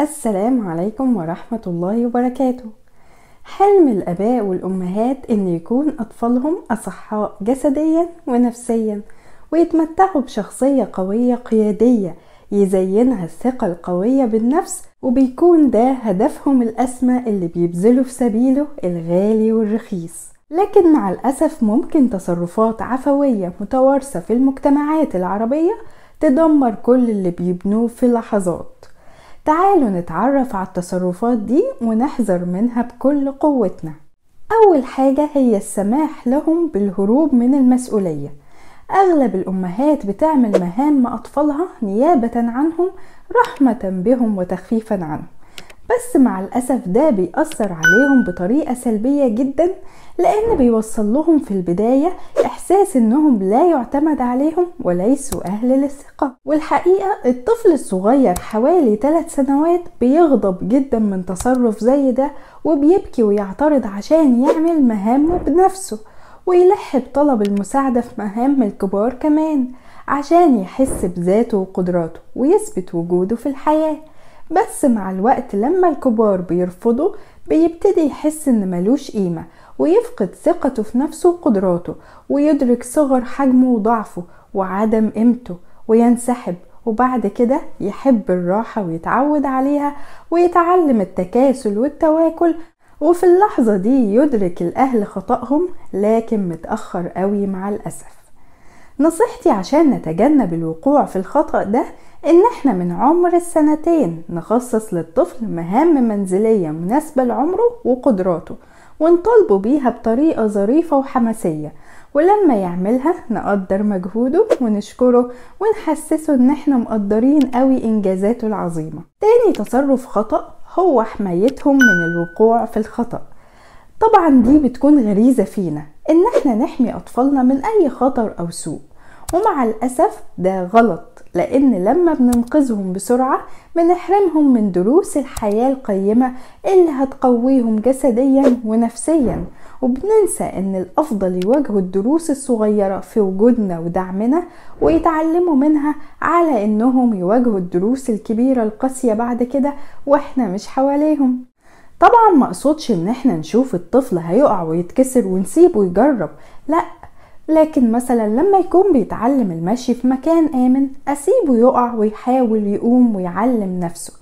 السلام عليكم ورحمة الله وبركاته. حلم الآباء والأمهات إن يكون أطفالهم أصحاء جسديا ونفسيا ويتمتعوا بشخصية قوية قيادية يزينها الثقة القوية بالنفس وبيكون ده هدفهم الأسمى اللي بيبذلوا في سبيله الغالي والرخيص. لكن مع الأسف ممكن تصرفات عفوية متوارثة في المجتمعات العربية تدمر كل اللي بيبنوه في لحظات. تعالوا نتعرف على التصرفات دي ونحذر منها بكل قوتنا. أول حاجة هي السماح لهم بالهروب من المسؤولية. أغلب الأمهات بتعمل مهام أطفالها نيابة عنهم رحمة بهم وتخفيفا عنهم. بس مع الأسف ده بيأثر عليهم بطريقة سلبية جدا لأن بيوصل لهم في البداية إحساس إنهم لا يعتمد عليهم وليسوا أهل للثقة. والحقيقة الطفل الصغير حوالي 3 سنوات بيغضب جدا من تصرف زي ده وبيبكي ويعترض عشان يعمل مهامه بنفسه ويلح بطلب المساعدة في مهام الكبار كمان عشان يحس بذاته وقدراته ويثبت وجوده في الحياة. بس مع الوقت لما الكبار بيرفضوا بيبتدي يحس إن ملوش قيمة ويفقد ثقته في نفسه وقدراته ويدرك صغر حجمه وضعفه وعدم قيمته وينسحب وبعد كده يحب الراحة ويتعود عليها ويتعلم التكاسل والتواكل وفي اللحظة دي يدرك الأهل خطأهم لكن متأخر قوي مع الأسف. نصيحتي عشان نتجنب الوقوع في الخطأ ده إن إحنا من عمر السنتين نخصص للطفل مهام منزلية مناسبة لعمره وقدراته ونطالبه بيها بطريقة ظريفة وحماسية ولما يعملها نقدر مجهوده ونشكره ونحسسه إن إحنا مقدرين قوي إنجازاته العظيمة. تاني تصرف خطأ هو حمايتهم من الوقوع في الخطأ. طبعا دي بتكون غريزة فينا إن إحنا نحمي أطفالنا من أي خطر أو سوء. ومع الأسف ده غلط لأن لما بننقذهم بسرعة بنحرمهم من دروس الحياة القيمة اللي هتقويهم جسديا ونفسيا. وبننسى إن الأفضل يواجهوا الدروس الصغيرة في وجودنا ودعمنا ويتعلموا منها على إنهم يواجهوا الدروس الكبيرة القاسية بعد كده وإحنا مش حواليهم. طبعا ما أقصدش إن إحنا نشوف الطفل هيقع ويتكسر ونسيبه يجرب لأ لكن مثلا لما يكون بيتعلم المشي في مكان آمن أسيبه يقع ويحاول يقوم ويعلم نفسه.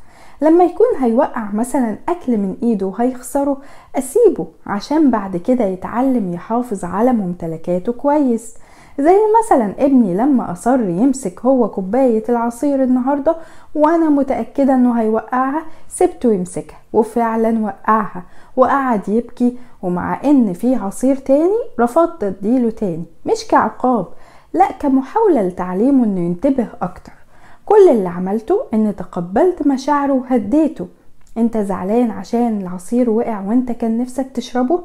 لما يكون هيوقع مثلا أكل من إيده وهيخسره أسيبه عشان بعد كده يتعلم يحافظ على ممتلكاته كويس. زي مثلا ابني لما أصر يمسك هو كوباية العصير النهاردة وأنا متأكدة أنه هيوقعها سبته يمسكها وفعلا وقعها وقعد يبكي ومع إن في عصير تاني رفضت أديله تاني مش كعقاب لأ كمحاولة لتعليمه إنه ينتبه أكتر. كل اللي عملته ان تقبلت مشاعره وهديته. أنت زعلان عشان العصير وقع وأنت كان نفسك تشربه؟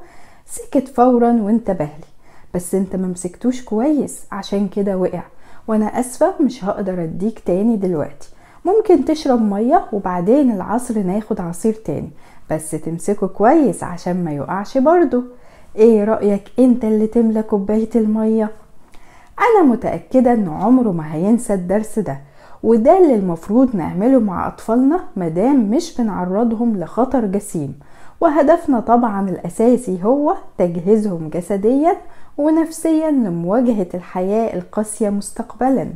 سكت فورا وانتبه لي. بس انت ممسكتوش كويس عشان كده وقع. وأنا آسفة مش هقدر اديك تاني دلوقتي. ممكن تشرب مية وبعدين العصر ناخد عصير تاني بس تمسكه كويس عشان ما يقعش برضه. إيه رأيك انت اللي تملى كوباية المية؟ أنا متأكدة إن عمره ما هينسى الدرس ده. وده اللي المفروض نعمله مع أطفالنا مادام مش بنعرضهم لخطر جسيم. وهدفنا طبعا الأساسي هو تجهيزهم جسديا ونفسيا لمواجهة الحياة القاسية مستقبلا.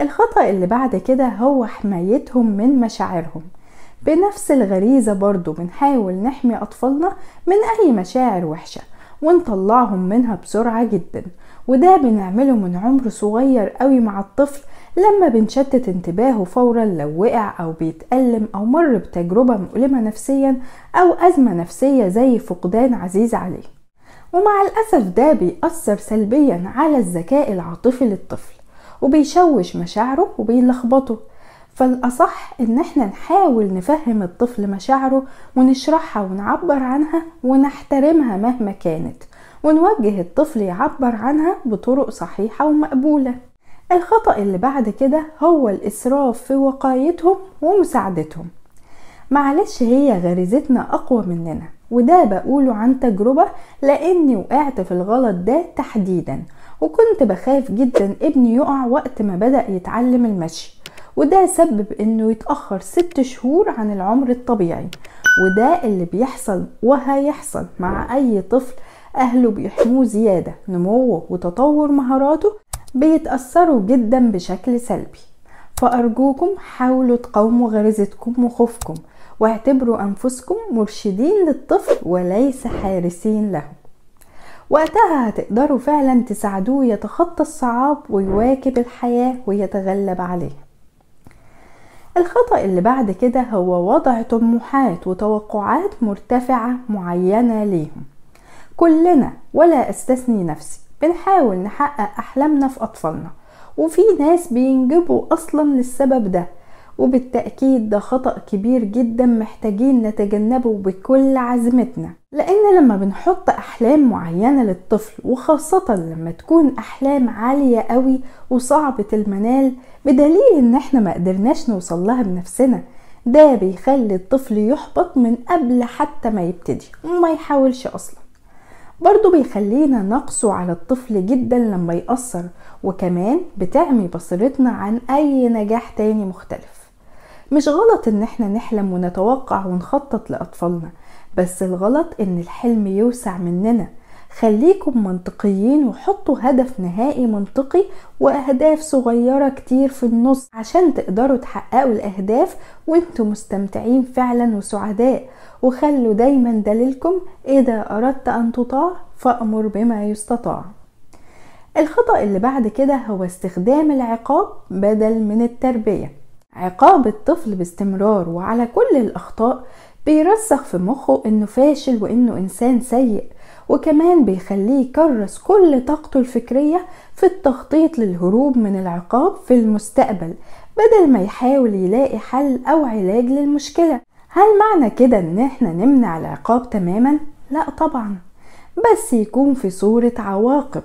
الخطأ اللي بعد كده هو حمايتهم من مشاعرهم. بنفس الغريزة برضو بنحاول نحمي أطفالنا من أي مشاعر وحشة ونطلعهم منها بسرعة جدا. وده بنعمله من عمر صغير قوي مع الطفل لما بنشتت انتباهه فورا لو وقع أو بيتألم أو مر بتجربة مؤلمة نفسيا أو أزمة نفسية زي فقدان عزيز عليه. ومع الأسف ده بيأثر سلبيا على الذكاء العاطفي للطفل وبيشوش مشاعره وبيلخبطه. فالأصح إن إحنا نحاول نفهم الطفل مشاعره ونشرحها ونعبر عنها ونحترمها مهما كانت ونوجه الطفل يعبر عنها بطرق صحيحة ومقبولة. الخطأ اللي بعد كده هو الإسراف في وقايتهم ومساعدتهم. معلش هي غريزتنا أقوى مننا وده بقوله عن تجربة لأني وقعت في الغلط ده تحديدا وكنت بخاف جدا ابني يقع وقت ما بدأ يتعلم المشي وده سبب إنه يتأخر ست شهور عن العمر الطبيعي وده اللي بيحصل وهيحصل مع أي طفل أهله بيحموه زيادة نموه وتطور مهاراته بيتأثروا جدا بشكل سلبي. فأرجوكم حاولوا تقاوموا غريزتكم وخوفكم واعتبروا أنفسكم مرشدين للطفل وليس حارسين له. وقتها هتقدروا فعلا تساعدوه يتخطى الصعاب ويواكب الحياة ويتغلب عليها. الخطأ اللي بعد كده هو وضع طموحات وتوقعات مرتفعة معينة ليهم. كلنا ولا أستثني نفسي بنحاول نحقق أحلامنا في أطفالنا وفي ناس بينجبوا أصلا للسبب ده وبالتأكيد ده خطأ كبير جدا محتاجين نتجنبه بكل عزمتنا. لأن لما بنحط أحلام معينة للطفل وخاصة لما تكون أحلام عالية قوي وصعبة المنال بدليل إن إحنا ما قدرناش نوصل لها بنفسنا ده بيخلي الطفل يحبط من قبل حتى ما يبتدي وما يحاولش أصلا. برضو بيخلينا نقسو على الطفل جدا لما يأثر وكمان بتعمي بصيرتنا عن أي نجاح تاني مختلف. مش غلط إن إحنا نحلم ونتوقع ونخطط لأطفالنا بس الغلط إن الحلم يوسع مننا. خليكم منطقيين وحطوا هدف نهائي منطقي وأهداف صغيرة كتير في النص عشان تقدروا تحققوا الأهداف وانتوا مستمتعين فعلا وسعداء. وخلوا دايما دليلكم إذا أردت أن تطاع فأمر بما يستطاع. الخطأ اللي بعد كده هو استخدام العقاب بدل من التربية. عقاب الطفل باستمرار وعلى كل الأخطاء بيرسخ في مخه إنه فاشل وإنه إنسان سيء وكمان بيخليه يكرس كل طاقته الفكرية في التخطيط للهروب من العقاب في المستقبل بدل ما يحاول يلاقي حل أو علاج للمشكلة هل معنى كده إن إحنا نمنع العقاب تماما؟ لا طبعا بس يكون في صورة عواقب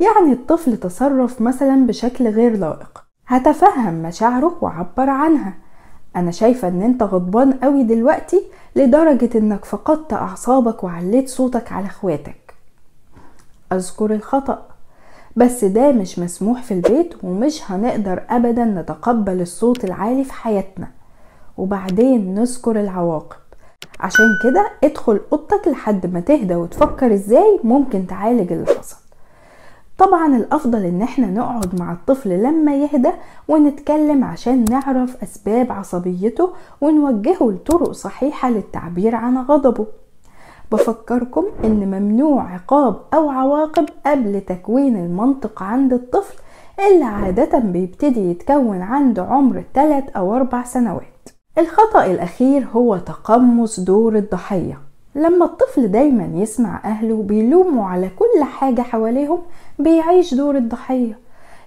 يعني الطفل تصرف مثلا بشكل غير لائق هتفهم مشاعره وعبر عنها أنا شايفة إن أنت غضبان قوي دلوقتي لدرجة إنك فقدت أعصابك وعليت صوتك على إخواتك. أذكر الخطأ بس ده مش مسموح في البيت ومش هنقدر ابدا نتقبل الصوت العالي في حياتنا. وبعدين نذكر العواقب. عشان كده ادخل أوضتك لحد ما تهدى وتفكر إزاي ممكن تعالج اللي حصل. طبعا الأفضل إن إحنا نقعد مع الطفل لما يهدى ونتكلم عشان نعرف أسباب عصبيته ونوجهه لطرق صحيحة للتعبير عن غضبه. بفكركم إن ممنوع عقاب أو عواقب قبل تكوين المنطق عند الطفل اللي عادة بيبتدي يتكون عند عمر 3 أو 4 سنوات. الخطأ الأخير هو تقمص دور الضحية. لما الطفل دايما يسمع أهله بيلوموا على كل حاجة حواليهم بيعيش دور الضحية.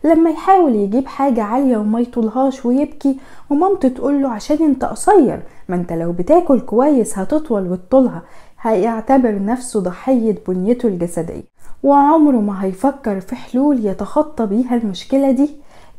لما يحاول يجيب حاجة عالية وما يطولهاش ويبكي ومامته تقوله عشان أنت قصير ما أنت لو بتاكل كويس هتطول وتطولها هيعتبر نفسه ضحية بنيته الجسدية. وعمره ما هيفكر في حلول يتخطى بيها المشكلة دي.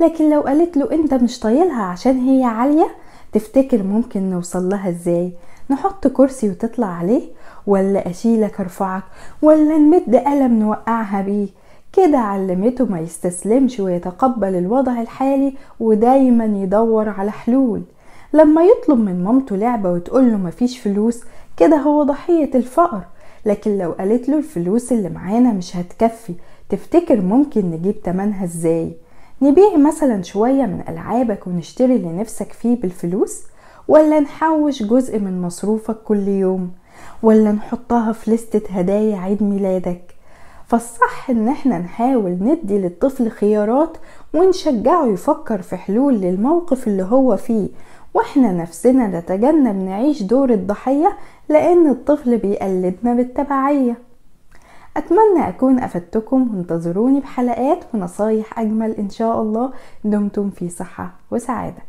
لكن لو قالت له أنت مش طايلها عشان هي عالية تفتكر ممكن نوصل لها إزاي؟ نحط كرسي وتطلع عليه ولا اشيلك ارفعك ولا نمد قلم نوقعها بيه. كده علمته ما يستسلمش ويتقبل الوضع الحالي ودايما يدور على حلول. لما يطلب من مامته لعبة وتقوله مفيش فلوس كده هو ضحية الفقر. لكن لو قالت له الفلوس اللي معانا مش هتكفي تفتكر ممكن نجيب تمنها إزاي؟ نبيع مثلا شوية من ألعابك ونشتري اللي نفسك فيه بالفلوس؟ ولا نحوش جزء من مصروفك كل يوم ولا نحطها في لستة هدايا عيد ميلادك. فالصح إن إحنا نحاول ندي للطفل خيارات ونشجعه يفكر في حلول للموقف اللي هو فيه وإحنا نفسنا نتجنب نعيش دور الضحية لأن الطفل بيقلدنا بالتبعية. أتمنى أكون أفدتكم وانتظروني بحلقات ونصايح أجمل إن شاء الله. دمتم في صحة وسعادة.